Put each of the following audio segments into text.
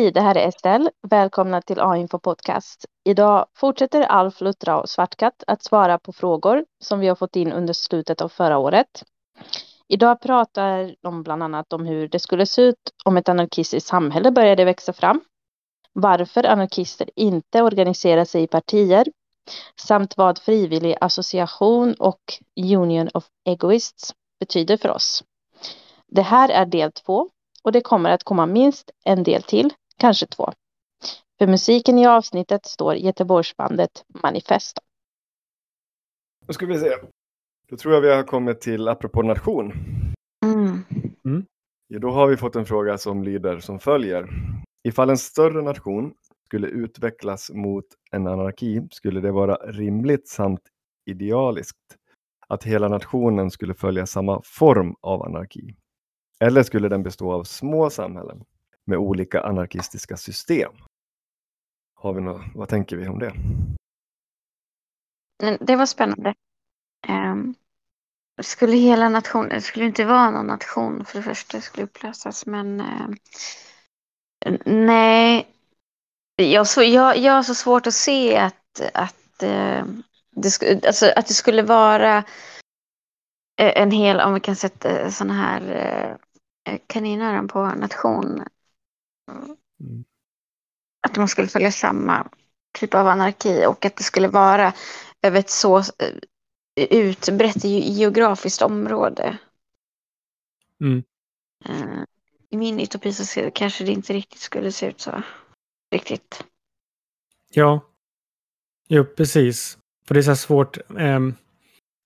Hej, det här är Estelle. Välkomna till A-info podcast. Idag fortsätter Alf Luttra och Svartkatt att svara på frågor som vi har fått in under slutet av förra året. Idag pratar de bland annat om hur det skulle se ut om ett anarkistiskt samhälle började växa fram. Varför anarkister inte organiserar sig i partier samt vad frivillig association och Union of Egoists betyder för oss. Det här är del två och det kommer att komma minst en del till kanske två. För musiken i avsnittet står Göteborgsbandet Manifesto. Då ska vi se. Då tror jag vi har kommit till apropå nation. Mm. Mm. Ja, då har vi fått en fråga som lyder som följer. Ifall en större nation skulle utvecklas mot en anarki skulle det vara rimligt samt idealiskt att hela nationen skulle följa samma form av anarki. Eller skulle den bestå av små samhällen? Med olika anarkistiska system. Har vi något, vad tänker vi om det? Det var spännande. Um, skulle hela nationen, det skulle inte vara någon nation för det första, det skulle upplösas, men uh, nej. Jag, så, jag, jag har så svårt att se att, att, uh, det, alltså, att det skulle vara eh, en hel, om vi kan sätta sådana här eh, eh, kaninöron på nation Mm. Att man skulle följa samma typ av anarki och att det skulle vara över ett så eh, utbrett geografiskt område. Mm. Eh, I min utopi så kanske det inte riktigt skulle se ut så. Riktigt. Ja. Jo, precis. För det är så svårt. Um,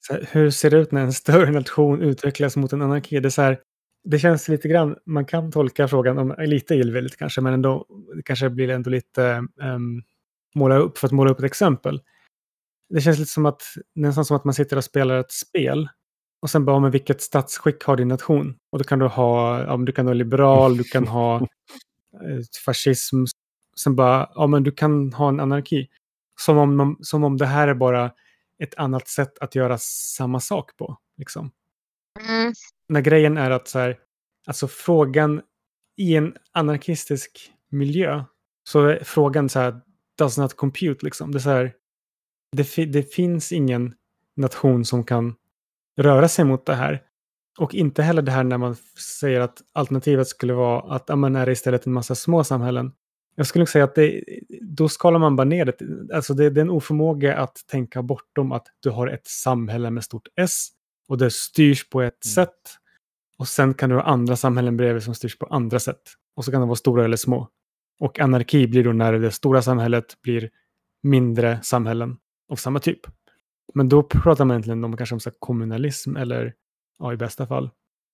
så här, hur ser det ut när en större nation utvecklas mot en anarki? Det är så här, det känns lite grann, man kan tolka frågan om lite illvilligt kanske, men ändå det kanske blir ändå lite um, måla upp för att måla upp ett exempel. Det känns lite som att, nästan som att man sitter och spelar ett spel och sen bara, men vilket statsskick har din nation? Och då kan du ha, ja, du kan vara liberal, du kan ha eh, fascism, sen bara, ja men du kan ha en anarki. Som om, som om det här är bara ett annat sätt att göra samma sak på. Liksom. Mm. När grejen är att så här, alltså frågan i en anarkistisk miljö så är frågan så här, does not compute liksom. Det, är så här, det, det finns ingen nation som kan röra sig mot det här. Och inte heller det här när man säger att alternativet skulle vara att man är istället en massa små samhällen. Jag skulle säga att det, då skalar man bara ner det. Alltså det, det är en oförmåga att tänka bortom att du har ett samhälle med stort S och det styrs på ett mm. sätt. Och sen kan du ha andra samhällen bredvid som styrs på andra sätt. Och så kan de vara stora eller små. Och anarki blir då när det stora samhället blir mindre samhällen av samma typ. Men då pratar man egentligen om kanske om så kommunalism eller ja, i bästa fall.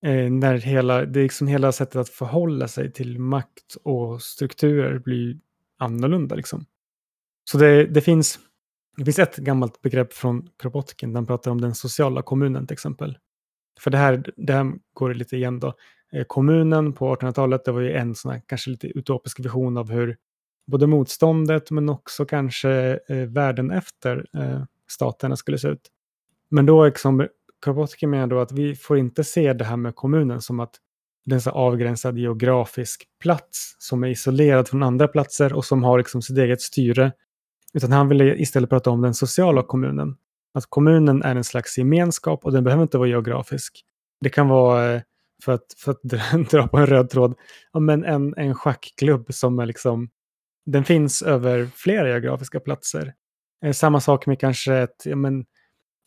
Eh, när hela, det är liksom hela sättet att förhålla sig till makt och strukturer blir annorlunda. Liksom. Så det, det finns det finns ett gammalt begrepp från Kropotkin, där han pratar om den sociala kommunen till exempel. För det här, det här går lite igen då. Eh, kommunen på 1800-talet, det var ju en sån här kanske lite utopisk vision av hur både motståndet men också kanske eh, världen efter eh, staterna skulle se ut. Men då liksom, Kropotkin menar då att vi får inte se det här med kommunen som att det är en så avgränsad geografisk plats som är isolerad från andra platser och som har liksom sitt eget styre utan han ville istället prata om den sociala kommunen. Att kommunen är en slags gemenskap och den behöver inte vara geografisk. Det kan vara, eh, för att, för att dra på en röd tråd, ja, men en, en schackklubb som är liksom, den finns över flera geografiska platser. Eh, samma sak med kanske ett, ja, men,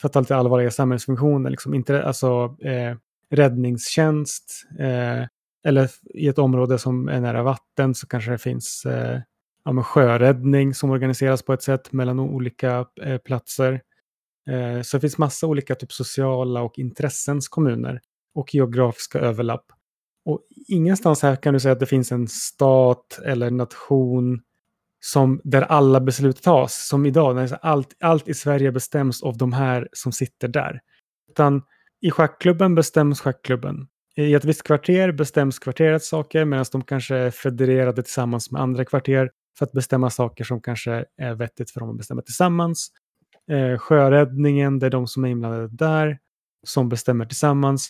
för att ta lite allvarliga samhällsfunktioner, liksom, inte, alltså, eh, räddningstjänst, eh, eller i ett område som är nära vatten så kanske det finns eh, ja, men sjöräddning som organiseras på ett sätt mellan olika eh, platser. Eh, så det finns massa olika typ sociala och intressens kommuner och geografiska överlapp. Och ingenstans här kan du säga att det finns en stat eller nation som, där alla beslut tas, som idag, när allt, allt i Sverige bestäms av de här som sitter där. Utan i schackklubben bestäms schackklubben. I ett visst kvarter bestäms kvarterets saker medan de kanske är federerade tillsammans med andra kvarter för att bestämma saker som kanske är vettigt för dem att bestämma tillsammans. Eh, sjöräddningen, det är de som är inblandade där som bestämmer tillsammans.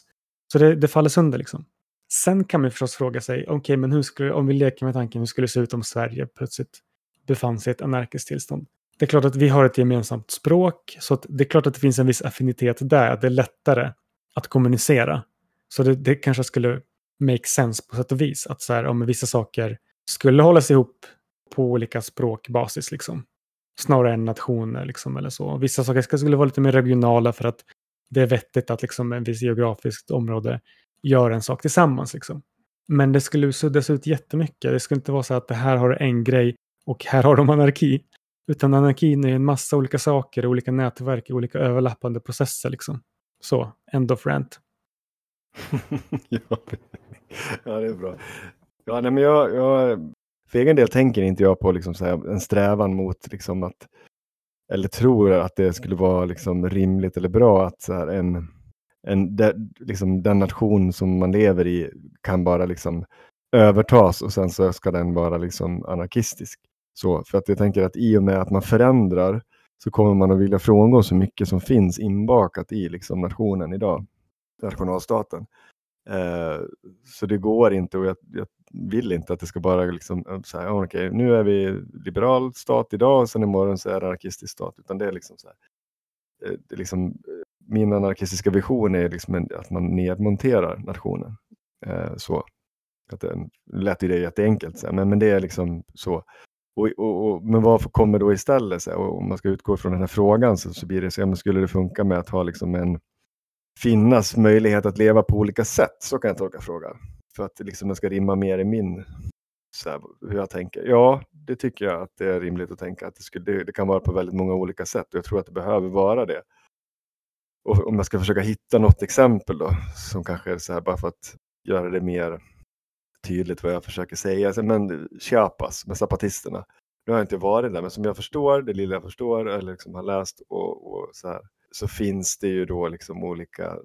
Så det, det faller sönder liksom. Sen kan man förstås fråga sig, okej, okay, men hur skulle, om vi leker med tanken, hur skulle det se ut om Sverige plötsligt befann sig i ett anarkiskt tillstånd? Det är klart att vi har ett gemensamt språk, så det är klart att det finns en viss affinitet där, att det är lättare att kommunicera. Så det, det kanske skulle make sense på sätt och vis, att så här, om vissa saker skulle hållas ihop på olika språkbasis, liksom. Snarare än nationer, liksom, eller så. Vissa saker skulle vara lite mer regionala för att det är vettigt att liksom en viss geografiskt område gör en sak tillsammans. Liksom. Men det skulle suddas ut jättemycket. Det skulle inte vara så att det här har en grej och här har de anarki. Utan anarkin är en massa olika saker, olika nätverk, olika överlappande processer. Liksom. Så, end of rant. ja, det är bra. Ja, nej, men jag, jag, för egen del tänker inte jag på liksom så här, en strävan mot liksom att, eller tror att det skulle vara liksom rimligt eller bra att så här, en, en, de, liksom, den nation som man lever i kan bara liksom övertas och sen så ska den vara liksom anarkistisk. Så, för att jag tänker att i och med att man förändrar så kommer man att vilja frångå så mycket som finns inbakat i liksom nationen idag, nationalstaten. Eh, så det går inte och jag, jag, vill inte att det ska bara liksom eh, så här, okay, nu är vi liberal stat idag och sen imorgon så är det anarkistisk stat, utan det är liksom så här, eh, det är liksom, eh, min anarkistiska vision är liksom en, att man nedmonterar nationen. Eh, så. Att det lät ju det jätteenkelt, så här, men, men det är liksom så. Och, och, och, men vad kommer då istället? Så här, och om man ska utgå från den här frågan så, så blir det så, ja, men skulle det funka med att ha liksom en finnas möjlighet att leva på olika sätt? Så kan jag tolka frågan. För att liksom den ska rimma mer i min, så här, hur jag tänker. Ja, det tycker jag att det är rimligt att tänka att det, skulle, det, det kan vara på väldigt många olika sätt och jag tror att det behöver vara det. Och om jag ska försöka hitta något exempel då, som kanske är så här bara för att göra det mer tydligt vad jag försöker säga. Men Chiapas med zapatisterna. Nu har jag inte varit där, men som jag förstår, det lilla jag förstår eller liksom har läst och, och så här, så finns det ju då liksom olika,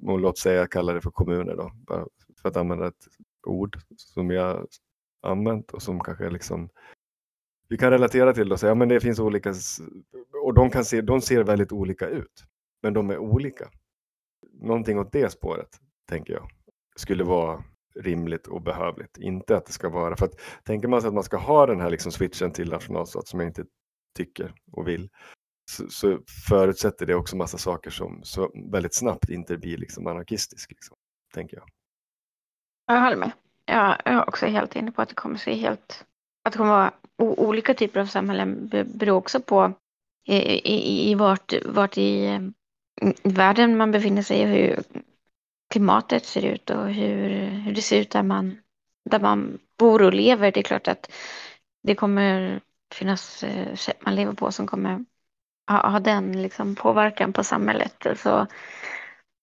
låt säga kalla det för kommuner då, bara för att använda ett ord som jag använt och som kanske liksom vi kan relatera till det och säga, ja men det finns olika, och de, kan se, de ser väldigt olika ut, men de är olika. Någonting åt det spåret, tänker jag, skulle vara rimligt och behövligt. Inte att det ska vara, för att tänker man sig att man ska ha den här liksom switchen till nationalstat som jag inte tycker och vill, så, så förutsätter det också massa saker som så väldigt snabbt inte blir liksom anarkistisk, liksom, tänker jag. Jag håller med. Jag är också helt inne på att det kommer se helt, att det kommer vara olika typer av samhällen beror också på i, i, i vart, vart i, i världen man befinner sig och hur klimatet ser ut och hur, hur det ser ut där man, där man bor och lever. Det är klart att det kommer finnas eh, sätt man lever på som kommer ha, ha den liksom påverkan på samhället. Alltså,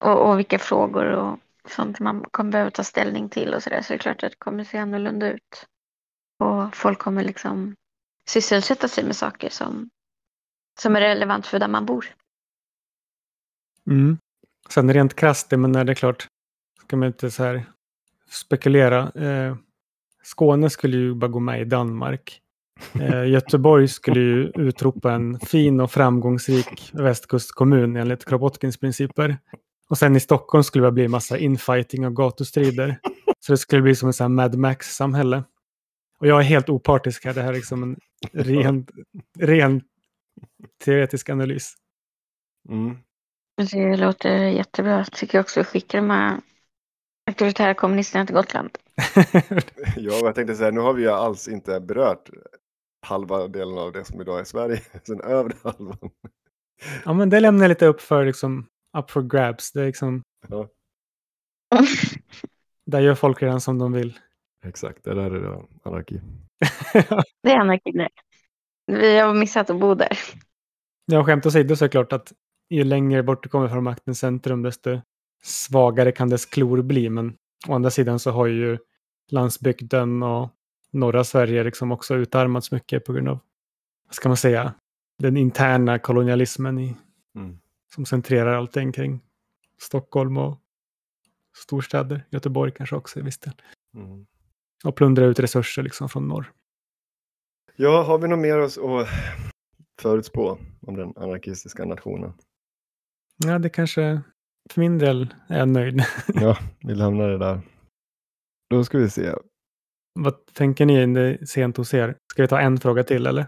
och, och vilka frågor och sånt man kommer behöva ta ställning till och så där. Så det är klart att det kommer se annorlunda ut. Och folk kommer liksom sysselsätta sig med saker som, som är relevant för där man bor. Mm. Sen rent krasst, men är det klart, ska man inte så här spekulera. Eh, Skåne skulle ju bara gå med i Danmark. Eh, Göteborg skulle ju utropa en fin och framgångsrik västkustkommun enligt Kropotkins principer. Och sen i Stockholm skulle det bli en massa infighting och gatustrider. Så det skulle bli som ett Mad Max-samhälle. Och jag är helt opartisk här, det här är liksom en ren, ren teoretisk analys. Mm. Det låter jättebra. Jag tycker också att skicka de här auktoritära kommunisterna till Gotland. ja, jag tänkte säga, nu har vi ju alls inte berört halva delen av det som idag är Sverige, sen övre halvan. Ja, men det lämnar jag lite upp för, liksom, up for grabs. Det är liksom... Ja. där gör folk redan som de vill. Exakt, det där är det anarki. Det är anarki där. Vi har missat att bo där. Ja, skämt åsido så är det klart att ju längre bort du kommer från maktens centrum desto svagare kan dess klor bli. Men å andra sidan så har ju landsbygden och norra Sverige liksom också utarmats mycket på grund av, vad ska man säga, den interna kolonialismen i, Mm. Som centrerar allting kring Stockholm och storstäder. Göteborg kanske också i viss del. Mm. Och plundrar ut resurser liksom från norr. Ja, har vi något mer att att förutspå om den anarkistiska nationen? Ja, det kanske, för min del är jag nöjd. Ja, vi lämnar det där. Då ska vi se. Vad tänker ni? Det är sent hos er. Ska vi ta en fråga till eller?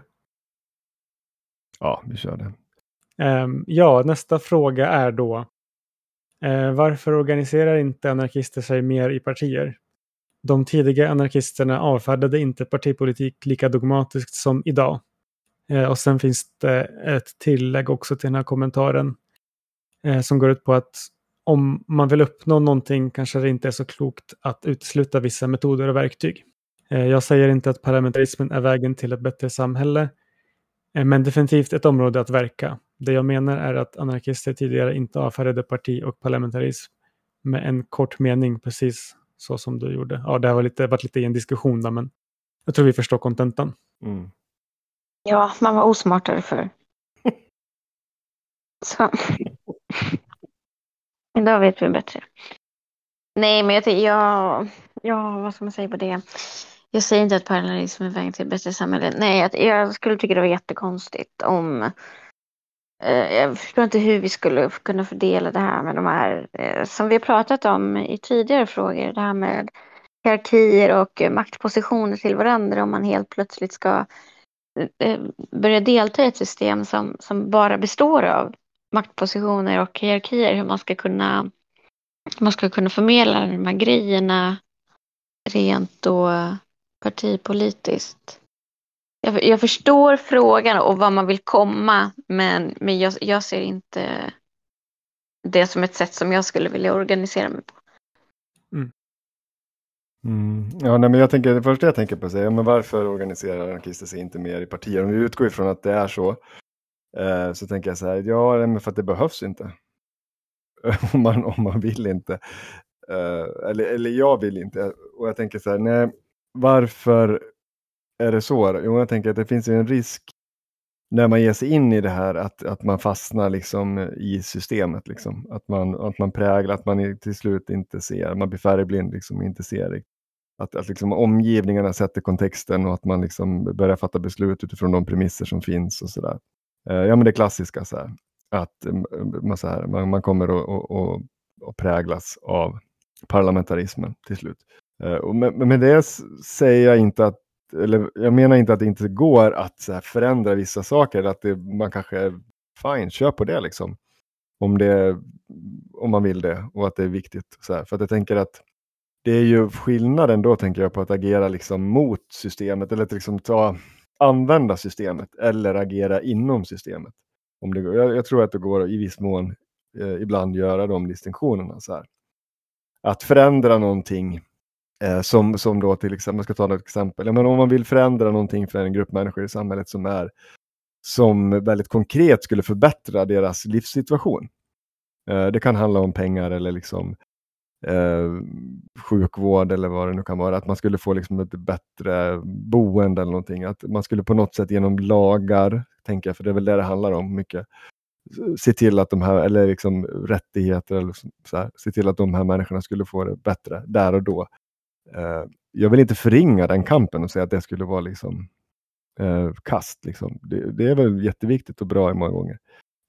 Ja, vi kör det. Ehm, ja, nästa fråga är då. Eh, varför organiserar inte anarkister sig mer i partier? De tidiga anarkisterna avfärdade inte partipolitik lika dogmatiskt som idag. Eh, och sen finns det ett tillägg också till den här kommentaren. Eh, som går ut på att om man vill uppnå någonting kanske det inte är så klokt att utesluta vissa metoder och verktyg. Jag säger inte att parlamentarismen är vägen till ett bättre samhälle. Men definitivt ett område att verka. Det jag menar är att anarkister tidigare inte avfärdade parti och parlamentarism med en kort mening, precis så som du gjorde. Ja, det har varit lite, varit lite i en diskussion där, men jag tror vi förstår kontentan. Mm. Ja, man var osmartare för. Så. Idag vet vi bättre. Nej, men jag tänker, ja, ja, vad ska man säga på det? Jag säger inte att parallellism är vägen till ett bättre samhälle. Nej, jag, jag skulle tycka det var jättekonstigt om Eh, jag förstår inte hur vi skulle kunna fördela det här med de här eh, som vi har pratat om i tidigare frågor. Det här med hierarkier och eh, maktpositioner till varandra om man helt plötsligt ska börja delta i ett system som, som bara består av maktpositioner och hierarkier. Hur man ska kunna, man ska kunna förmedla de här grejerna rent och partipolitiskt. Jag, jag förstår frågan och vad man vill komma men, men jag, jag ser inte det som ett sätt som jag skulle vilja organisera mig på. Mm. Ja, nej, men jag tänker, det första jag tänker på är, ja, men varför organiserar anarkister sig inte mer i partier? Om vi utgår ifrån att det är så, eh, så tänker jag så här, ja, nej, men för att det behövs inte. om, man, om man vill inte. Eh, eller, eller jag vill inte. Och jag tänker så här, nej, varför är det så? Jo, jag tänker att det finns en risk när man ger sig in i det här att, att man fastnar liksom i systemet. Liksom. Att, man, att man präglar, att man till slut inte ser, man blir färgblind liksom, och inte ser. Att, att liksom omgivningarna sätter kontexten och att man liksom börjar fatta beslut utifrån de premisser som finns och så där. Eh, ja men det klassiska så här, att eh, man, så här, man, man kommer att präglas av parlamentarismen till slut. Eh, men med, det säger jag inte att eller jag menar inte att det inte går att så här, förändra vissa saker, att det, man kanske är fine, kör på det liksom. Om, det, om man vill det och att det är viktigt. Så här. För att jag tänker att det är ju skillnaden då tänker jag på att agera liksom mot systemet eller att liksom ta, använda systemet eller agera inom systemet. Om det går. Jag, jag tror att det går i viss mån eh, ibland göra de distinktionerna. Så här. Att förändra någonting Eh, som, som då till exempel, jag ska ta ett exempel, ja, men om man vill förändra någonting för en grupp människor i samhället som är som väldigt konkret skulle förbättra deras livssituation. Eh, det kan handla om pengar eller liksom eh, sjukvård eller vad det nu kan vara, att man skulle få liksom ett bättre boende eller någonting, att man skulle på något sätt genom lagar, tänker jag, för det är väl det det handlar om mycket, se till att de här, eller liksom rättigheter, eller så här, se till att de här människorna skulle få det bättre där och då. Eh, jag vill inte förringa den kampen och säga att det skulle vara liksom eh, kast. Liksom. Det, det är väl jätteviktigt och bra i många gånger.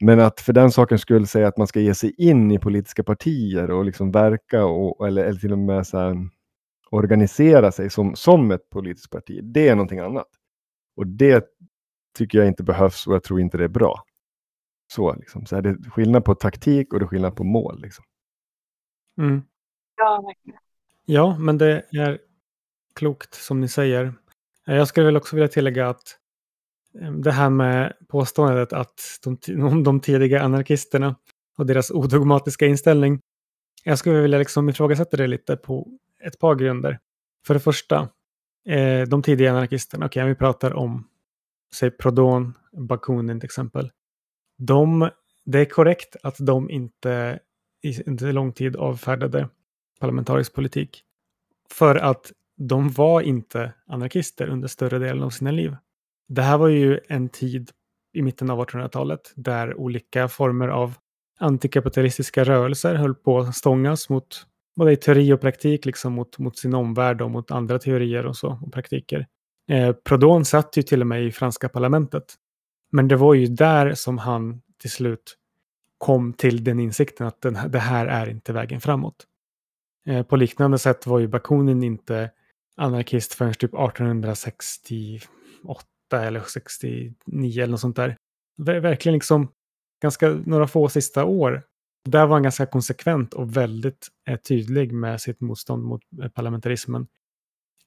Men att för den sakens skull säga att man ska ge sig in i politiska partier och liksom verka och, eller, eller till och med så här, organisera sig som, som ett politiskt parti, det är någonting annat. Och det tycker jag inte behövs och jag tror inte det är bra. Så, liksom. så är det skillnad på taktik och det är skillnad på mål. Liksom. Mm. Ja, verkligen. Ja, men det är klokt som ni säger. Eh, jag skulle väl också vilja tillägga att ehm, det här med påståendet att de, om de tidiga anarkisterna och deras odogmatiska inställning. Jag skulle vilja liksom ifrågasätta det lite på ett par grunder. För det första, eh, de tidiga anarkisterna, okej, okay, vi pratar om, säg Prodon, Bakunin till exempel. De, det är korrekt att de inte i inte lång tid avfärdade parlamentarisk politik. För att de var inte anarkister under större delen av sina liv. Det här var ju en tid i mitten av 1800-talet där olika former av antikapitalistiska rörelser höll på att stångas mot både i teori och praktik, liksom mot, mot sin omvärld och mot andra teorier och så, och praktiker. Eh, Prodon satt ju till och med i franska parlamentet. Men det var ju där som han till slut kom till den insikten att den, det här är inte vägen framåt. Eh, på liknande sätt var ju Bakunin inte anarkist förrän typ 1868 eller 69 eller något sånt där. Verkligen liksom ganska några få sista år. Där var han ganska konsekvent och väldigt eh, tydlig med sitt motstånd mot eh, parlamentarismen.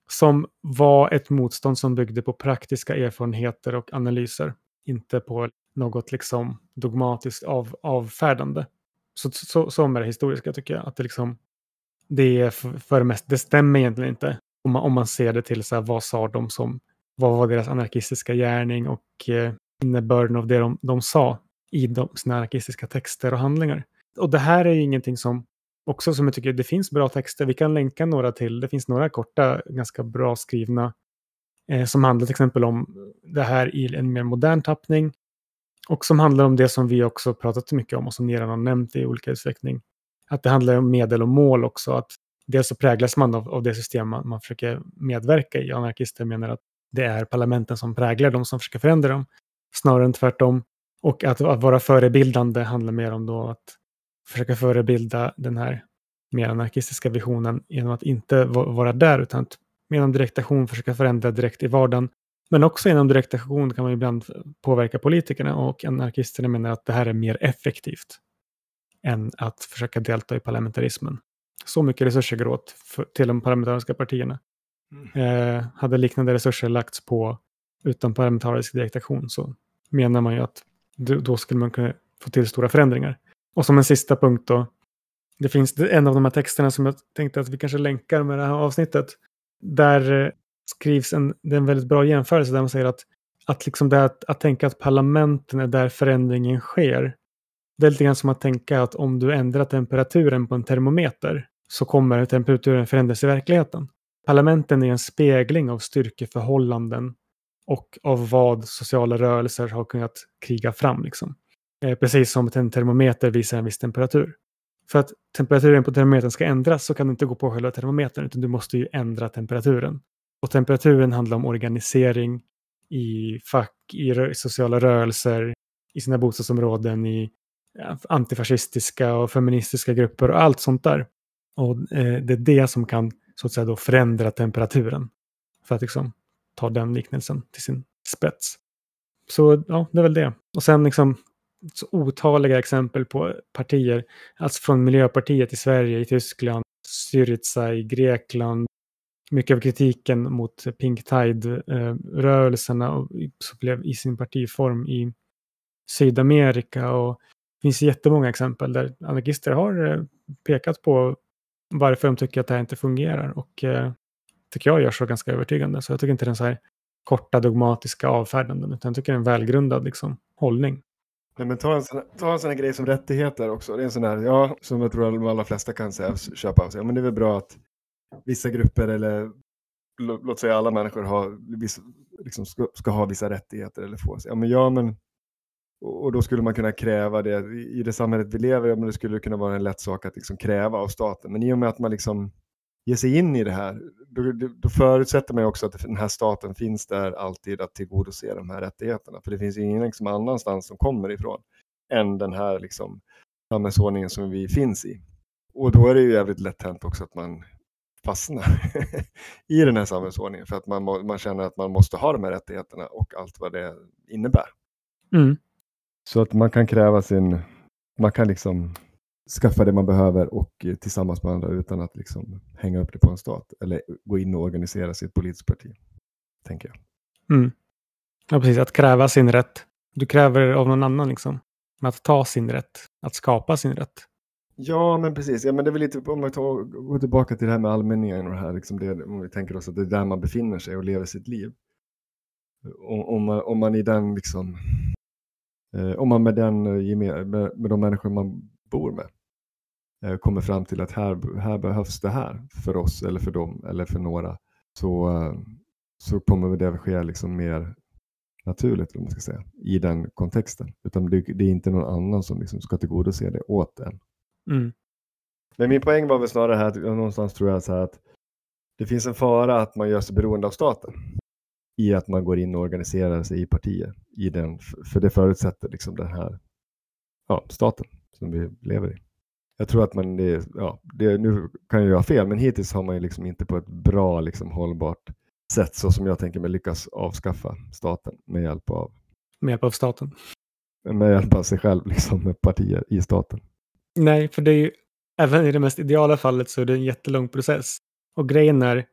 Som var ett motstånd som byggde på praktiska erfarenheter och analyser. Inte på något liksom dogmatiskt av, avfärdande. Så, så, så med det historiska tycker jag. Att det, liksom, det är för, för det mesta, det stämmer egentligen inte. Om man, om man ser det till så här, vad sa de som, vad var deras anarkistiska gärning och eh, innebörden av det de, de sa i de, sina anarkistiska texter och handlingar. Och det här är ju ingenting som också som jag tycker det finns bra texter. Vi kan länka några till. Det finns några korta, ganska bra skrivna eh, som handlar till exempel om det här i en mer modern tappning. Och som handlar om det som vi också pratat mycket om och som ni redan har nämnt i olika utsträckning. Att det handlar om medel och mål också. Att dels så präglas man av, av det system man, man försöker medverka i. Anarkister menar att det är parlamenten som präglar de som försöker förändra dem. Snarare än tvärtom. Och att, att vara förebildande handlar mer om då att försöka förebilda den här mer anarkistiska visionen genom att inte vara där utan att genom direktation försöka förändra direkt i vardagen. Men också genom direktation kan man ibland påverka politikerna och anarkisterna menar att det här är mer effektivt än att försöka delta i parlamentarismen. Så mycket resurser går åt för, till de parlamentariska partierna. Mm. Eh, hade liknande resurser lagts på utan parlamentarisk direktaktion så menar man ju att då skulle man kunna få till stora förändringar. Och som en sista punkt då, det finns en av de här texterna som jag tänkte att vi kanske länkar med det här avsnittet. Där eh, skrivs en, det är en väldigt bra jämförelse där man säger att, att, liksom det att, att tänka att parlamenten är där förändringen sker. Det är lite grann som att tänka att om du ändrar temperaturen på en termometer så kommer temperaturen förändras i verkligheten. Parlamenten är en spegling av styrkeförhållanden och av vad sociala rörelser har kunnat kriga fram. Liksom. Eh, precis som en termometer visar en viss temperatur. För att temperaturen på termometern ska ändras så kan du inte gå på själva termometern utan du måste ju ändra temperaturen. Och temperaturen handlar om organisering i fack, i sociala rörelser, i sina bostadsområden, i Eh, antifascistiska och feministiska grupper och allt sånt där. Och eh, det är det som kan så att säga då förändra temperaturen. För att liksom ta den liknelsen till sin spets. Så ja, det är väl det. Och sen liksom så otaliga exempel på partier, alltså från Miljöpartiet i Sverige, i Tyskland, Syriza i Grekland. Mycket av kritiken mot Pink Tide-rörelserna blev i sin partiform i Sydamerika. Och finns jättemånga exempel där anarkister har eh, pekat på varför de tycker att det här inte fungerar. Och eh, tycker jag gör så ganska övertygande. Så jag tycker inte den så här korta dogmatiska avfärdanden, utan jag tycker det är en välgrundad liksom, hållning. Nej, men ta en, sån, ta en sån här grej som rättigheter också. Det är en sån här, ja, som jag tror de allra flesta kan säga, köpa av sig. Ja, men det är väl bra att vissa grupper eller låt säga alla människor har, liksom ska, ska, ha vissa rättigheter eller få sig. Ja, men, ja, men och då skulle man kunna kräva det i det samhället vi lever i, men det skulle kunna vara en lätt sak att liksom kräva av staten. Men i och med att man liksom ger sig in i det här, då, då förutsätter man också att den här staten finns där alltid att tillgodose de här rättigheterna. För det finns ju ingen liksom annanstans som kommer ifrån än den här liksom, samhällsordningen som vi finns i. Och då är det ju jävligt lätt hänt också att man fastnar i den här samhällsordningen för att man, man känner att man måste ha de här rättigheterna och allt vad det innebär. Mm. Så att man kan kräva sin, man kan liksom skaffa det man behöver och eh, tillsammans med andra utan att liksom hänga upp det på en stat eller gå in och organisera sitt politiskt parti. Tänker jag. Mm. Ja, precis. Att kräva sin rätt. Du kräver av någon annan liksom. Men att ta sin rätt. Att skapa sin rätt. Ja, men precis. Ja, men det är väl lite, om tar, går tillbaka till det här med allmänningen och det här, liksom det, om vi tänker oss att det är där man befinner sig och lever sitt liv. Om, om, man, om man i den liksom, om man med, den, eh, med, med de människor man bor med eh, kommer fram till att här, här behövs det här för oss eller för dem eller för några, så, eh, så kommer det ske liksom mer naturligt, om man ska säga, i den kontexten. Utan det, det är inte någon annan som liksom ska tillgodose det åt en. Mm. Men min poäng var väl snarare här, att någonstans tror jag så att det finns en fara att man gör sig beroende av staten i att man går in och organiserar sig i partier. I den, för det förutsätter liksom den här ja, staten som vi lever i. Jag tror att man, det, ja, det, nu kan jag ha fel, men hittills har man ju liksom inte på ett bra, liksom, hållbart sätt, så som jag tänker mig, lyckas avskaffa staten med hjälp av, Med hjälp av staten. med hjälp av sig själv, liksom, med partier i staten. Nej, för det är ju, även i det mest ideala fallet så är det en jättelång process. Och grejen är,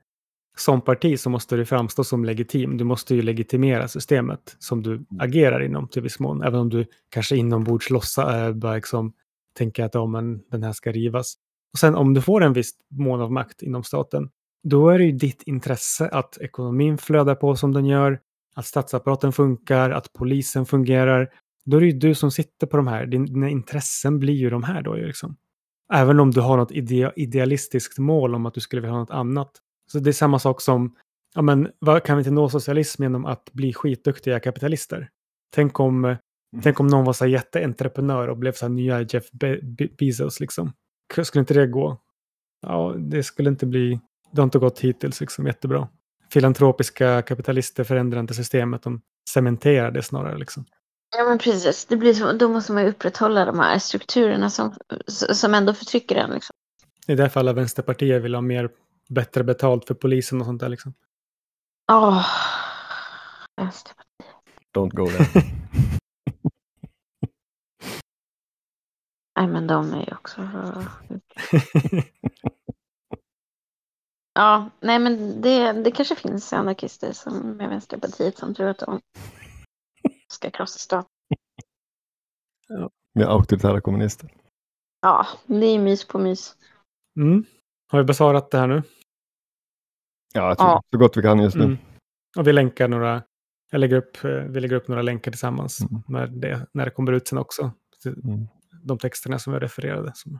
som parti så måste du framstå som legitim. Du måste ju legitimera systemet som du agerar inom till viss mån. Även om du kanske inombords lossa, äh, liksom tänka att ja, men den här ska rivas. Och sen om du får en viss mån av makt inom staten, då är det ju ditt intresse att ekonomin flödar på som den gör, att statsapparaten funkar, att polisen fungerar. Då är det ju du som sitter på de här. Din- Dina intressen blir ju de här då liksom. Även om du har något ide idealistiskt mål om att du skulle vilja ha något annat. Så det är samma sak som, ja men vad kan vi inte nå socialism genom att bli skitduktiga kapitalister? Tänk om, eh, tänk om någon var så jätteentreprenör och blev så här nya Jeff Be Be Bezos liksom. Skulle inte det gå? Ja, det skulle inte bli, det har inte gått hittills liksom jättebra. Filantropiska kapitalister förändrar inte systemet, de cementerar det snarare liksom. Ja men precis, det blir så, då måste man ju upprätthålla de här strukturerna som, som ändå förtrycker en. Liksom. Det är därför alla vänsterpartier vill ha mer, bättre betalt för polisen och sånt där liksom. Åh, Vänsterpartiet. Don't go there. Nej men de är ju också... Ja, nej men det, det kanske finns anarkister som med Vänsterpartiet som tror att de ska krossa staten. Med auktoritära kommunister. Ja, det är mys på mys. Mm. Har vi besvarat det här nu? Ja, jag tror Ja. så gott vi kan just nu. Mm. Och vi länkar några, jag lägger upp, eh, vi lägger upp några länkar tillsammans Mm. när, det, när det kommer ut sen också. Mm. De texterna som jag refererade. Som...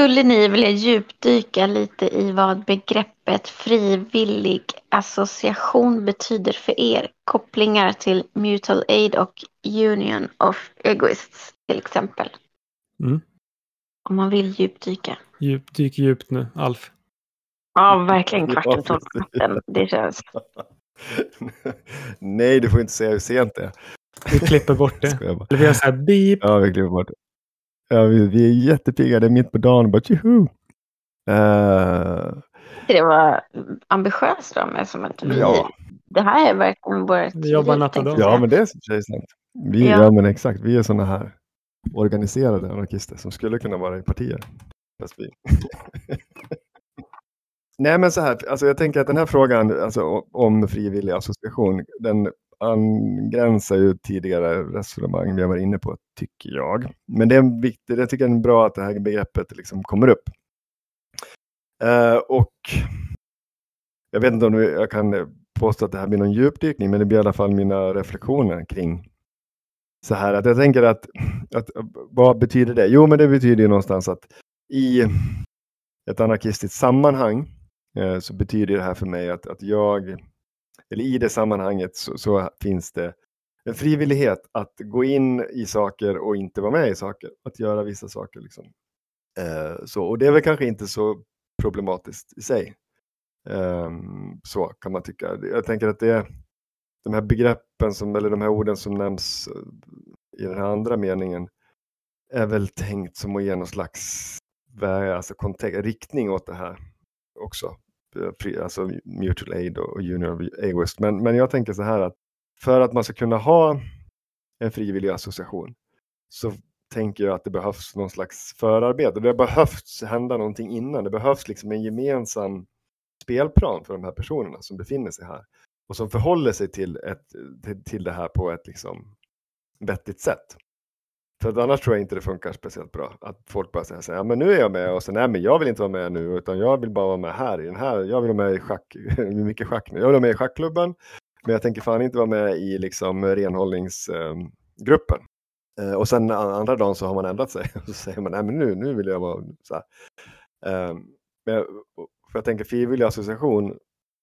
Skulle ni vilja djupdyka lite i vad begreppet frivillig association betyder för er? Kopplingar till Mutual Aid och Union of Egoists till exempel. Mm. Om man vill djupdyka. Djup, dyk djupt nu, Alf. Ja, verkligen kvart Ja, i tolv. Det känns. Nej, du får inte säga hur sent det är. Vi klipper bort det. Eller vi gör så här beep. Ja, vi klipper bort det. Ja, vi, vi är jättepigga, det är mitt på dagen. Bara tjoho! Eh, Det var ambitiöst då med som att vi, Ja. det här är verkligen vårt Vi jobbar natt och dag. ja, men det är så sant. Vi, Ja. ja. men exakt. Vi är sådana här organiserade anarkister som skulle kunna vara i partier. Fast vi... Nej, men så här, alltså jag tänker att den här frågan alltså, om frivillig association, den angränsar ju tidigare resonemang vi har varit inne på, tycker jag. Men det är viktigt, jag tycker det är bra att det här begreppet liksom kommer upp. Eh, och jag vet inte om jag kan påstå att det här blir någon djupdykning, men det blir i alla fall mina reflektioner kring så här att jag tänker att, att vad betyder det? Jo, men det betyder ju någonstans att i ett anarkistiskt sammanhang eh, så betyder det här för mig att, att jag, eller i det sammanhanget så, så finns det en frivillighet att gå in i saker och inte vara med i saker, att göra vissa saker. Liksom. Eh, så, och det är väl kanske inte så problematiskt i sig. Eh, så kan man tycka. Jag tänker att det de här begreppen som, eller de här orden som nämns eh, i den här andra meningen är väl tänkt som att ge någon slags väg, alltså kontext, riktning åt det här också. Alltså mutual aid och union of egoist. Men, men jag tänker så här att för att man ska kunna ha en frivillig association så tänker jag att det behövs någon slags förarbete. Det behövs hända någonting innan. Det behövs liksom en gemensam spelplan för de här personerna som befinner sig här och som förhåller sig till, ett, till, till det här på ett liksom vettigt sätt. För annars tror jag inte det funkar speciellt bra. Att folk bara säger så här, ja men nu är jag med och sen nej men jag vill inte vara med nu utan jag vill bara vara med här i den här, jag vill vara med i schack, mycket schack nu, jag vill vara med i schackklubben men jag tänker fan inte vara med i liksom renhållningsgruppen. Eh, och sen andra dagen så har man ändrat sig och så säger man nej men nu, nu vill jag vara så här. Eh, men jag, för jag tänker frivillig association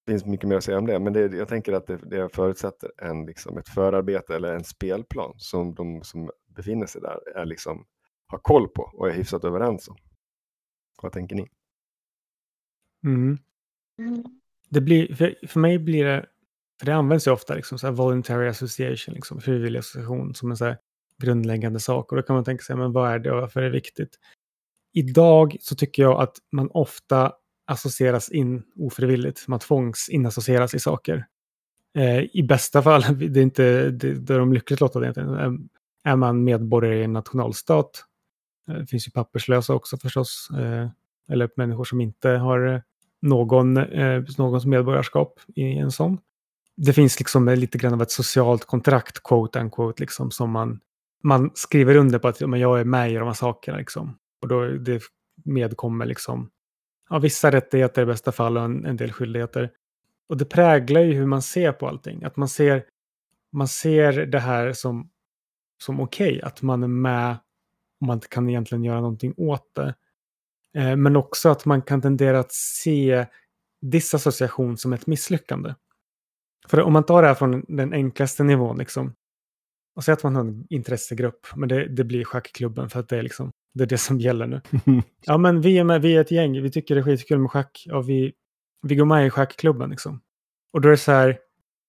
finns mycket mer att säga om det, men det, jag tänker att det, det förutsätter en, liksom, ett förarbete eller en spelplan som de som befinner sig där är liksom, har koll på och är hyfsat överens om. Vad tänker ni? Mm. Det blir, för, för mig blir det, för det används ju ofta liksom så här voluntary association, liksom, frivillig association som en så här grundläggande sak. Och då kan man tänka sig, men vad är det och varför är det viktigt? Idag så tycker jag att man ofta associeras in ofrivilligt. Man tvångs inassocieras i saker. Eh, I bästa fall, det är inte det, det är de lyckligt lottade egentligen, är, man medborgare i en nationalstat. Det finns ju papperslösa också förstås. Eh, eller människor som inte har eh, någon, någons medborgarskap i en sån. Det finns liksom lite grann av ett socialt kontrakt, quote unquote, liksom, som man, man skriver under på att men jag är med i de här sakerna. Liksom. Och då det medkommer liksom, ja, vissa rättigheter i bästa fall och en, en del skyldigheter. Och det präglar ju hur man ser på allting. Att man ser, man ser det här som, som okej, att man är med och man inte kan egentligen göra någonting åt det. Eh, Men också att man kan tendera att se disassociation som ett misslyckande. För om man tar det här från den enklaste nivån, liksom, och säger att man har en intressegrupp, men det, det blir schackklubben för att det är, liksom, det är det som gäller nu. Ja, men vi är, med, vi är ett gäng, vi tycker det är skitkul med schack och vi, vi går med i schackklubben. Liksom. Och då är det så här,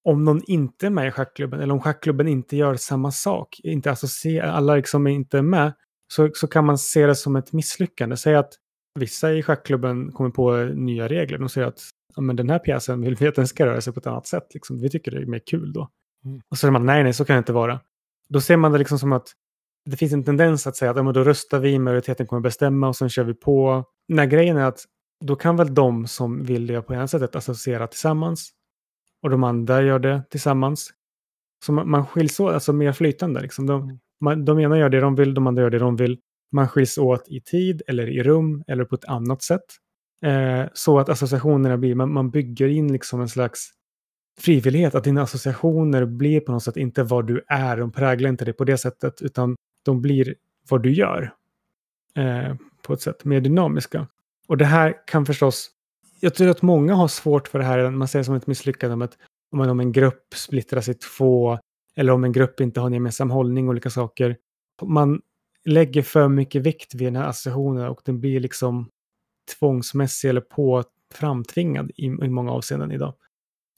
om någon inte är med i schackklubben eller om schackklubben inte gör samma sak, inte associerar, alla liksom är inte med, så, så kan man se det som ett misslyckande. Säg att vissa i schackklubben kommer på nya regler. De säger att ja, men den här pjäsen vill vi att den ska röra sig på ett annat sätt. Liksom. Vi tycker det är mer kul då. Mm. Och så säger man nej, nej, så kan det inte vara. Då ser man det liksom som att det finns en tendens att säga att ja, men då röstar vi, majoriteten kommer bestämma och sen kör vi på. När grejen är att då kan väl de som vill det på ena sättet associera tillsammans och de andra gör det tillsammans. Så man, man skiljs åt, alltså mer flytande. Liksom. De, man, de ena gör det de vill, de andra gör det de vill. Man skiljs åt i tid eller i rum eller på ett annat sätt. Eh, så att associationerna blir, man, man bygger in liksom en slags frivillighet, att dina associationer blir på något sätt inte vad du är, de präglar inte det på det sättet, utan de blir vad du gör. Eh, på ett sätt, mer dynamiska. Och det här kan förstås, jag tror att många har svårt för det här, man ser det som ett misslyckande om, att, om en grupp splittras i två, eller om en grupp inte har en gemensam hållning, och olika saker. Man lägger för mycket vikt vid den här associationen och den blir liksom tvångsmässig eller på framtvingad i, i många avseenden idag.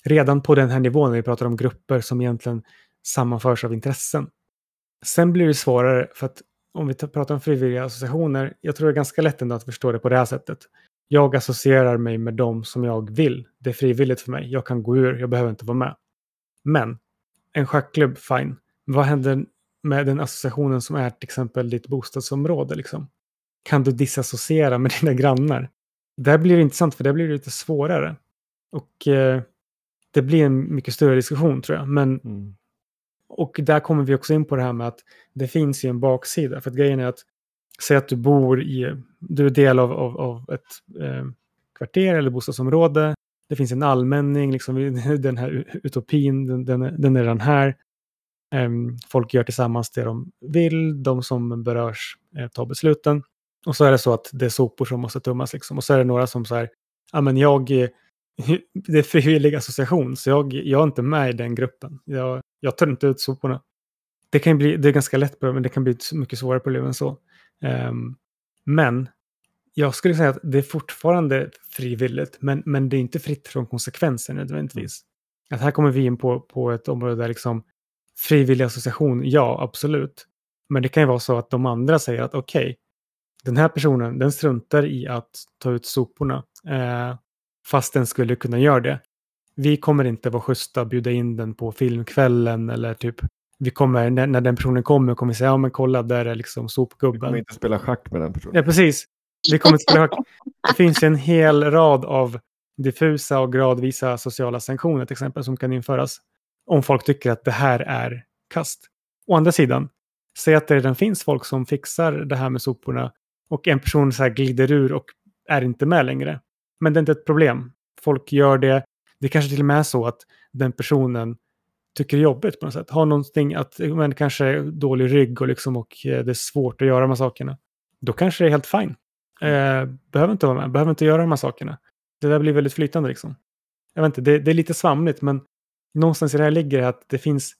Redan på den här nivån när vi pratar om grupper som egentligen sammanförs av intressen. Sen blir det svårare för att om vi pratar om frivilliga associationer, jag tror det är ganska lätt ändå att förstå det på det här sättet. Jag associerar mig med dem som jag vill. Det är frivilligt för mig. Jag kan gå ur, jag behöver inte vara med. Men en schackklubb, fine. Vad händer med den associationen som är till exempel ditt bostadsområde? Liksom? Kan du disassociera med dina grannar? Där blir det intressant för det blir lite svårare. Och eh, det blir en mycket större diskussion tror jag. Men, mm. Och där kommer vi också in på det här med att det finns ju en baksida. För att grejen är att säg att du bor i, du är del av, av, av ett eh, kvarter eller bostadsområde. Det finns en allmänning, liksom, den här utopin, den, den, den är den här. Um, folk gör tillsammans det de vill, de som berörs eh, tar besluten. Och så är det så att det är sopor som måste tummas liksom. Och så är det några som säger, ja men jag, det är frivillig association, så jag, jag är inte med i den gruppen. Jag, jag tar inte ut soporna. Det kan bli, det är ganska lätt men det kan bli mycket svårare problem än så. Um, men jag skulle säga att det är fortfarande frivilligt, men, men det är inte fritt från konsekvenser nödvändigtvis. Att här kommer vi in på, på ett område där liksom frivillig association, ja absolut. Men det kan ju vara så att de andra säger att okej, okay, den här personen den struntar i att ta ut soporna. Eh, fast den skulle kunna göra det. Vi kommer inte vara schyssta och bjuda in den på filmkvällen eller typ vi kommer, när, när den personen kommer, kommer vi säga, ja men kolla, där är liksom sopgubben. Vi kommer inte spela schack med den personen. Ja, precis. Vi kommer inte spela schack. Det finns en hel rad av diffusa och gradvisa sociala sanktioner till exempel som kan införas om folk tycker att det här är kast. Å andra sidan, säg att det redan finns folk som fixar det här med soporna och en person så här glider ur och är inte med längre. Men det är inte ett problem. Folk gör det. Det kanske till och med är så att den personen tycker är jobbigt på något sätt. Har någonting att, men kanske dålig rygg och, liksom, och eh, det är svårt att göra de här sakerna. Då kanske det är helt fine. Eh, behöver inte vara med, behöver inte göra de här sakerna. Det där blir väldigt flytande liksom. Jag vet inte, det, det är lite svamligt men någonstans i det här ligger det att det finns,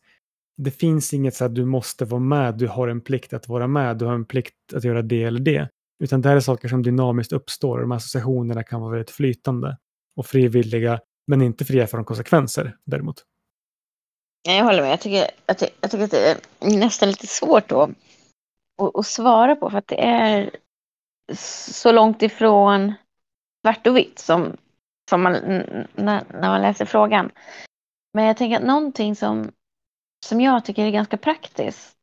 det finns inget så att du måste vara med, du har en plikt att vara med, du har en plikt att göra det eller det. Utan det här är saker som dynamiskt uppstår och de associationerna kan vara väldigt flytande och frivilliga, men inte fria från konsekvenser däremot. Jag håller med. Jag tycker, jag, tycker, jag tycker att det är nästan lite svårt då att, att svara på för att det är så långt ifrån svart och vitt som, som man, när, när man läser frågan. Men jag tänker att någonting som, som jag tycker är ganska praktiskt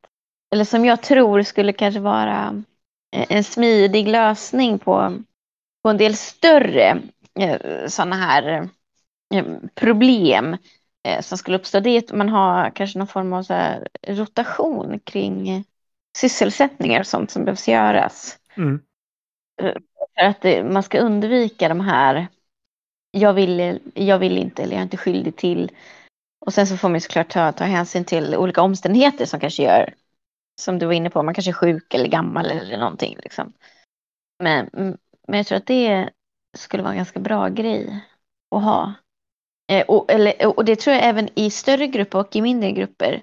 eller som jag tror skulle kanske vara en smidig lösning på, på en del större eh, sådana här eh, problem som skulle uppstå. Det är att man har kanske någon form av rotation kring sysselsättningar och sånt som behövs göras. Mm. För att man ska undvika de här jag vill, jag vill inte eller jag är inte skyldig till. Och sen så får man såklart ta, ta hänsyn till olika omständigheter som kanske gör som du var inne på, man kanske är sjuk eller gammal eller någonting. Liksom. Men, men jag tror att det skulle vara en ganska bra grej att ha. Eh, och, eller, och det tror jag även i större grupper och i mindre grupper.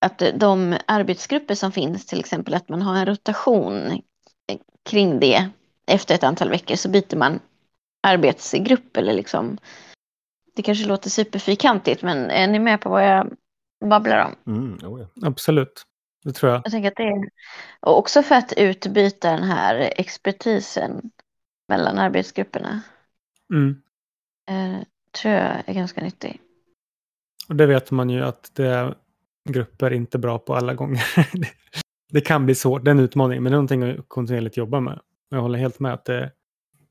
Att de arbetsgrupper som finns, till exempel att man har en rotation kring det. Efter ett antal veckor så byter man arbetsgrupp eller liksom. Det kanske låter superfyrkantigt men är ni med på vad jag babblar om? Mm, oh ja. Absolut. Det tror jag. Jag tänker att det är och också för att utbyta den här expertisen mellan arbetsgrupperna. Mm. Tror jag är ganska nyttig. Och det vet man ju att det är grupper inte bra på alla gånger. det kan bli svårt, det är en utmaning, men det är någonting att kontinuerligt jobba med. Jag håller helt med att det,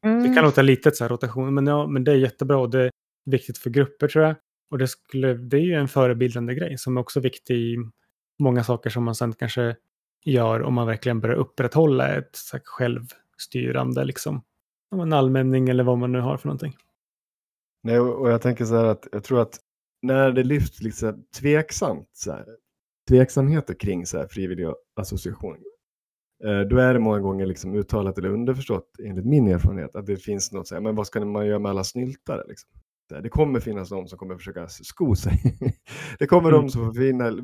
mm. det kan låta litet så här rotation, men, ja, men det är jättebra och det är viktigt för grupper tror jag. Och det, skulle, det är ju en förebildande grej som är också viktig i många saker som man sen kanske gör om man verkligen börjar upprätthålla ett så självstyrande, liksom. Om en allmänning eller vad man nu har för någonting. Nej, och jag tänker så här att jag tror att när det lyfts liksom tveksamt, så här, tveksamheter kring så här frivilliga associationer, Eh, då är det många gånger liksom uttalat eller underförstått, enligt min erfarenhet, att det finns något så här, men vad ska man göra med alla snyltare? Liksom? Det kommer finnas de som kommer försöka sko sig. Det kommer mm. de som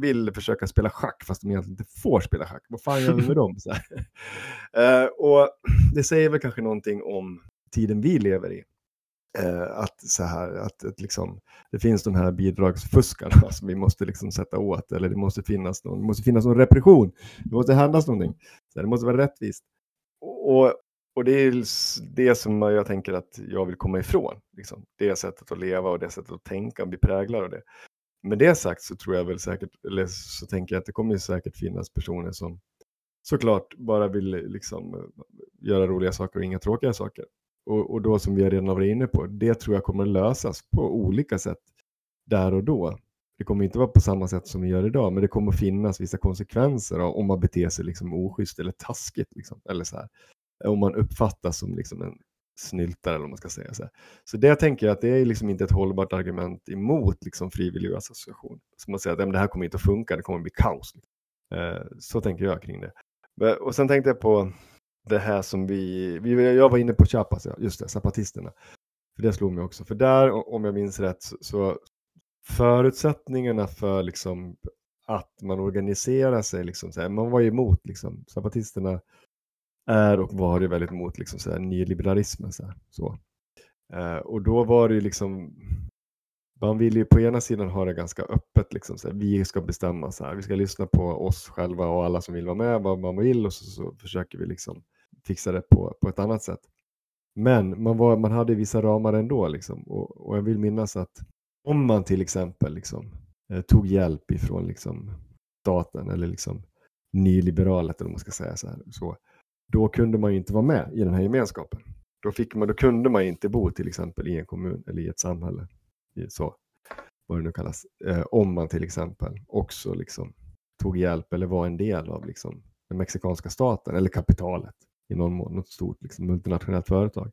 vill försöka spela schack fast de egentligen inte får spela schack. Vad fan gör vi med dem? Så uh, och det säger väl kanske någonting om tiden vi lever i. Eh, att, så här, att, att liksom, det finns de här bidragsfuskarna som vi måste liksom sätta åt. Eller det måste finnas någon, det måste finnas någon repression. Det måste hända någonting. Så det måste vara rättvist. Och, och det är det som jag tänker att jag vill komma ifrån. Liksom. Det sättet att leva och det sättet att tänka och bli präglad av det. Med det sagt så tror jag väl säkert, eller så tänker jag att det kommer säkert finnas personer som såklart bara vill liksom göra roliga saker och inga tråkiga saker. Och, och då som vi redan varit inne på, det tror jag kommer lösas på olika sätt där och då. Det kommer inte vara på samma sätt som vi gör idag, men det kommer finnas vissa konsekvenser om man beter sig liksom oschysst eller taskigt. Liksom, eller så här om man uppfattas som liksom en snyltare eller vad man ska säga. Så, så det tänker jag att det är liksom inte ett hållbart argument emot liksom frivillig association. Så man säger att det här kommer inte att funka, det kommer att bli kaos. Eh, så tänker jag kring det. Och sen tänkte jag på det här som vi, vi jag var inne på Chiapas, just det, zapatisterna. För det slog mig också, för där om jag minns rätt så förutsättningarna för liksom att man organiserar sig, liksom, så här, man var ju emot liksom, zapatisterna är och var ju väldigt emot liksom, så här, nyliberalismen. Så, här, så. Eh, och då var det ju liksom, man vill ju på ena sidan ha det ganska öppet, liksom, så här, vi ska bestämma så här, vi ska lyssna på oss själva och alla som vill vara med, vad man vill och så, så försöker vi liksom fixa det på, på ett annat sätt. Men man, var, man hade vissa ramar ändå liksom, och, och jag vill minnas att om man till exempel liksom, eh, tog hjälp ifrån liksom, staten eller liksom, nyliberalet eller vad man ska säga så, här, så då kunde man ju inte vara med i den här gemenskapen. Då, fick man, då kunde man inte bo till exempel i en kommun eller i ett samhälle, så, vad det nu kallas, eh, om man till exempel också liksom tog hjälp eller var en del av liksom, den mexikanska staten eller kapitalet i någon mån, något stort liksom, multinationellt företag.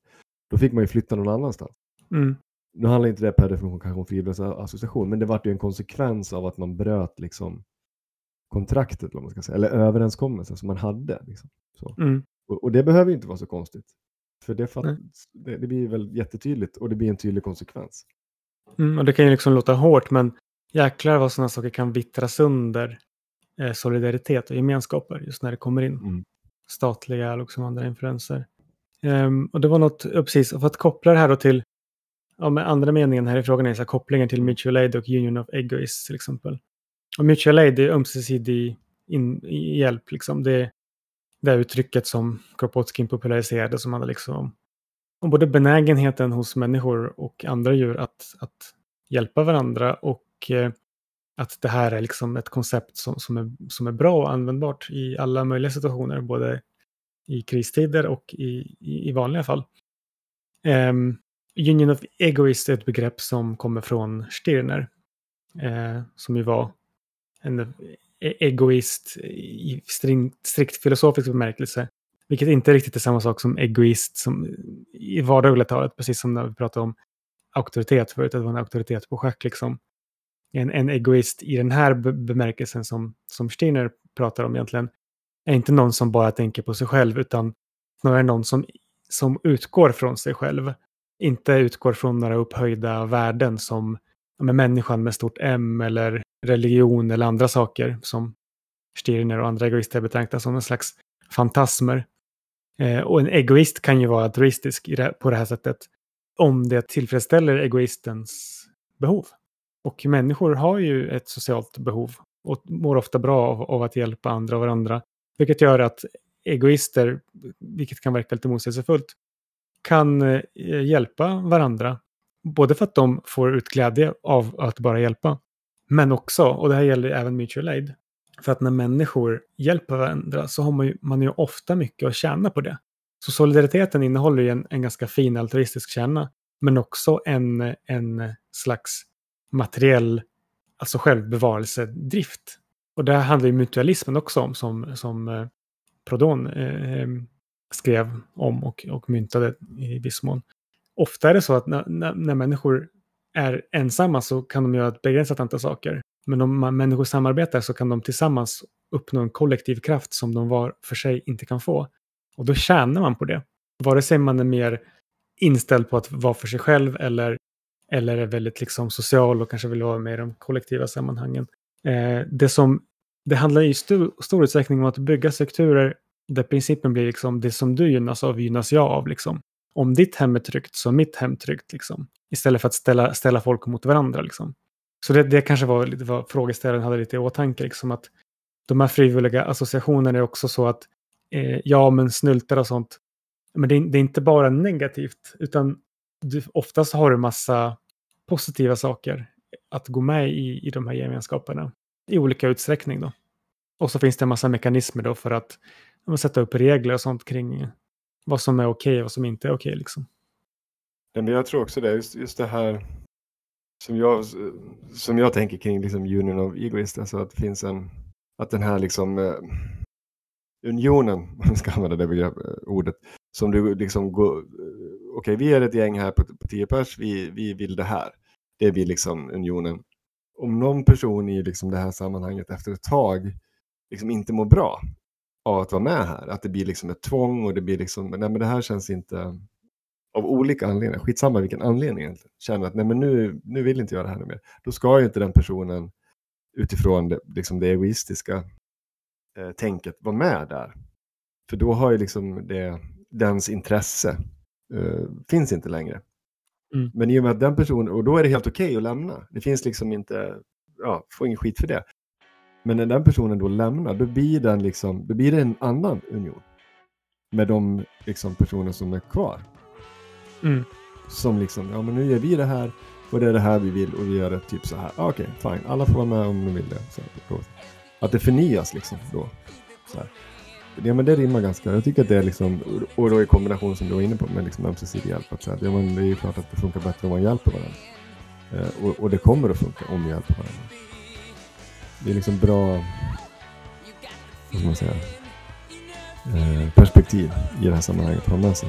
Då fick man ju flytta någon annanstans. Mm. Nu handlar inte det per definition kanske om frivillighetsassociation, men det var ju en konsekvens av att man bröt liksom, kontraktet, man ska säga, eller överenskommelsen som man hade. Liksom. Mm. Och, och, det behöver inte vara så konstigt. För det, det, det, blir väl jättetydligt och det blir en tydlig konsekvens. Mm, och det kan ju liksom låta hårt, men jäklar vad sådana saker kan vittra sönder eh, solidaritet och gemenskaper just när det kommer in mm. statliga och liksom andra influenser. Um, och det var något, precis, och för att koppla det här då till ja, med andra meningen här i frågan är så här, kopplingen till mutual aid och union of egoists till exempel. Och mutual aid är ömsesidig in, hjälp, liksom. det, det uttrycket som Kropotkin populariserade som handlar liksom om både benägenheten hos människor och andra djur att, att hjälpa varandra och eh, att det här är liksom ett koncept som, som, är, som är bra och användbart i alla möjliga situationer, både i kristider och i, i, i vanliga fall. Um, Union of Egoist är ett begrepp som kommer från Stirner, eh, som ju var en e-, egoist i strikt, strikt filosofisk bemärkelse. Vilket inte riktigt är samma sak som egoist som i vardagliga talet, precis som när vi pratade om auktoritet förut, att vara en auktoritet på schack liksom. En, en egoist i den här bemärkelsen som, som Steiner pratar om egentligen är inte någon som bara tänker på sig själv utan snarare någon som, som utgår från sig själv. Inte utgår från några upphöjda värden som med människan med stort M eller religion eller andra saker som Stirner och andra egoister betraktar som en slags fantasmer. Eh, och en egoist kan ju vara altruistisk på det här sättet om det tillfredsställer egoistens behov. Och människor har ju ett socialt behov och mår ofta bra av, av att hjälpa andra och varandra. Vilket gör att egoister, vilket kan verka lite motsägelsefullt, kan eh, hjälpa varandra. Både för att de får ut glädje av att bara hjälpa, men också, och det här gäller även mutual aid, för att när människor hjälper varandra så har man ju, man ju ofta mycket att tjäna på det. Så solidariteten innehåller ju en, en ganska fin altruistisk kärna, men också en, en slags materiell, alltså självbevarelsedrift. Och det här handlar ju mutualismen också om, som, som eh, Prodon eh, eh skrev om och, och myntade i viss mån. Ofta är det så att när, när, när människor är ensamma så kan de göra ett begränsat antal saker. Men om människor samarbetar så kan de tillsammans uppnå en kollektiv kraft som de var för sig inte kan få. Och då tjänar man på det. Vare sig man är mer inställd på att vara för sig själv eller, eller är väldigt liksom social och kanske vill vara med i de kollektiva sammanhangen. Eh, det, som, det handlar i stor, stor utsträckning om att bygga strukturer där principen blir liksom det som du gynnas av gynnas jag av. Liksom. Om ditt hem är tryggt så är mitt hem tryggt. Liksom. Istället för att ställa, ställa folk mot varandra. Liksom. Så det, det kanske var lite vad frågeställaren hade lite i åtanke. Liksom, att de här frivilliga associationerna är också så att eh, ja, men snyltar och sånt. Men det är, det är inte bara negativt, utan du, oftast har du massa positiva saker att gå med i, i de här gemenskaperna i olika utsträckning. Då. Och så finns det en massa mekanismer då för att sätta upp regler och sånt kring vad som är okej och vad som inte är okej. Liksom. men jag tror också det, just, just det här som jag, som jag tänker kring liksom Union of Egoists, alltså att det finns en, att den här liksom eh, unionen, om man ska använda det begrepp, eh, ordet, som du liksom går, eh, okej okay, vi är ett gäng här på, på tio pers, vi, vi vill det här. Det är vi liksom unionen. Om någon person i liksom det här sammanhanget efter ett tag liksom inte mår bra av att vara med här, att det blir liksom ett tvång och det blir liksom, nej men det här känns inte, av olika anledningar, skitsamma vilken anledning egentligen, känner att nej men nu, nu vill inte jag det här mer. Då ska ju inte den personen utifrån det, liksom det egoistiska eh, tänket vara med där. För då har ju liksom det, dens intresse eh, finns inte längre. Mm. Men i och med att den personen, och då är det helt okej okay att lämna. Det finns liksom inte, ja, får ingen skit för det. Men när den personen då lämnar, då blir, den liksom, då blir det en annan union. Med de liksom, personer som är kvar. Mm. Som liksom, ja men nu gör vi det här och det är det här vi vill och vi gör det typ så här. Ah, okej, okay, fine. Alla får vara med om de vill det. Så, att det förnyas liksom då. Så här. Ja men det rimmar ganska. Jag tycker att det är liksom, och då i kombination som du var inne på med liksom ömsesidig hjälp. Att så här, ja, men det är ju klart att det funkar bättre om man hjälper varandra. Eh, och, och, det kommer att funka om vi hjälper varandra. Det är liksom bra, vad ska man säga, eh, perspektiv i det här sammanhanget att ha med sig.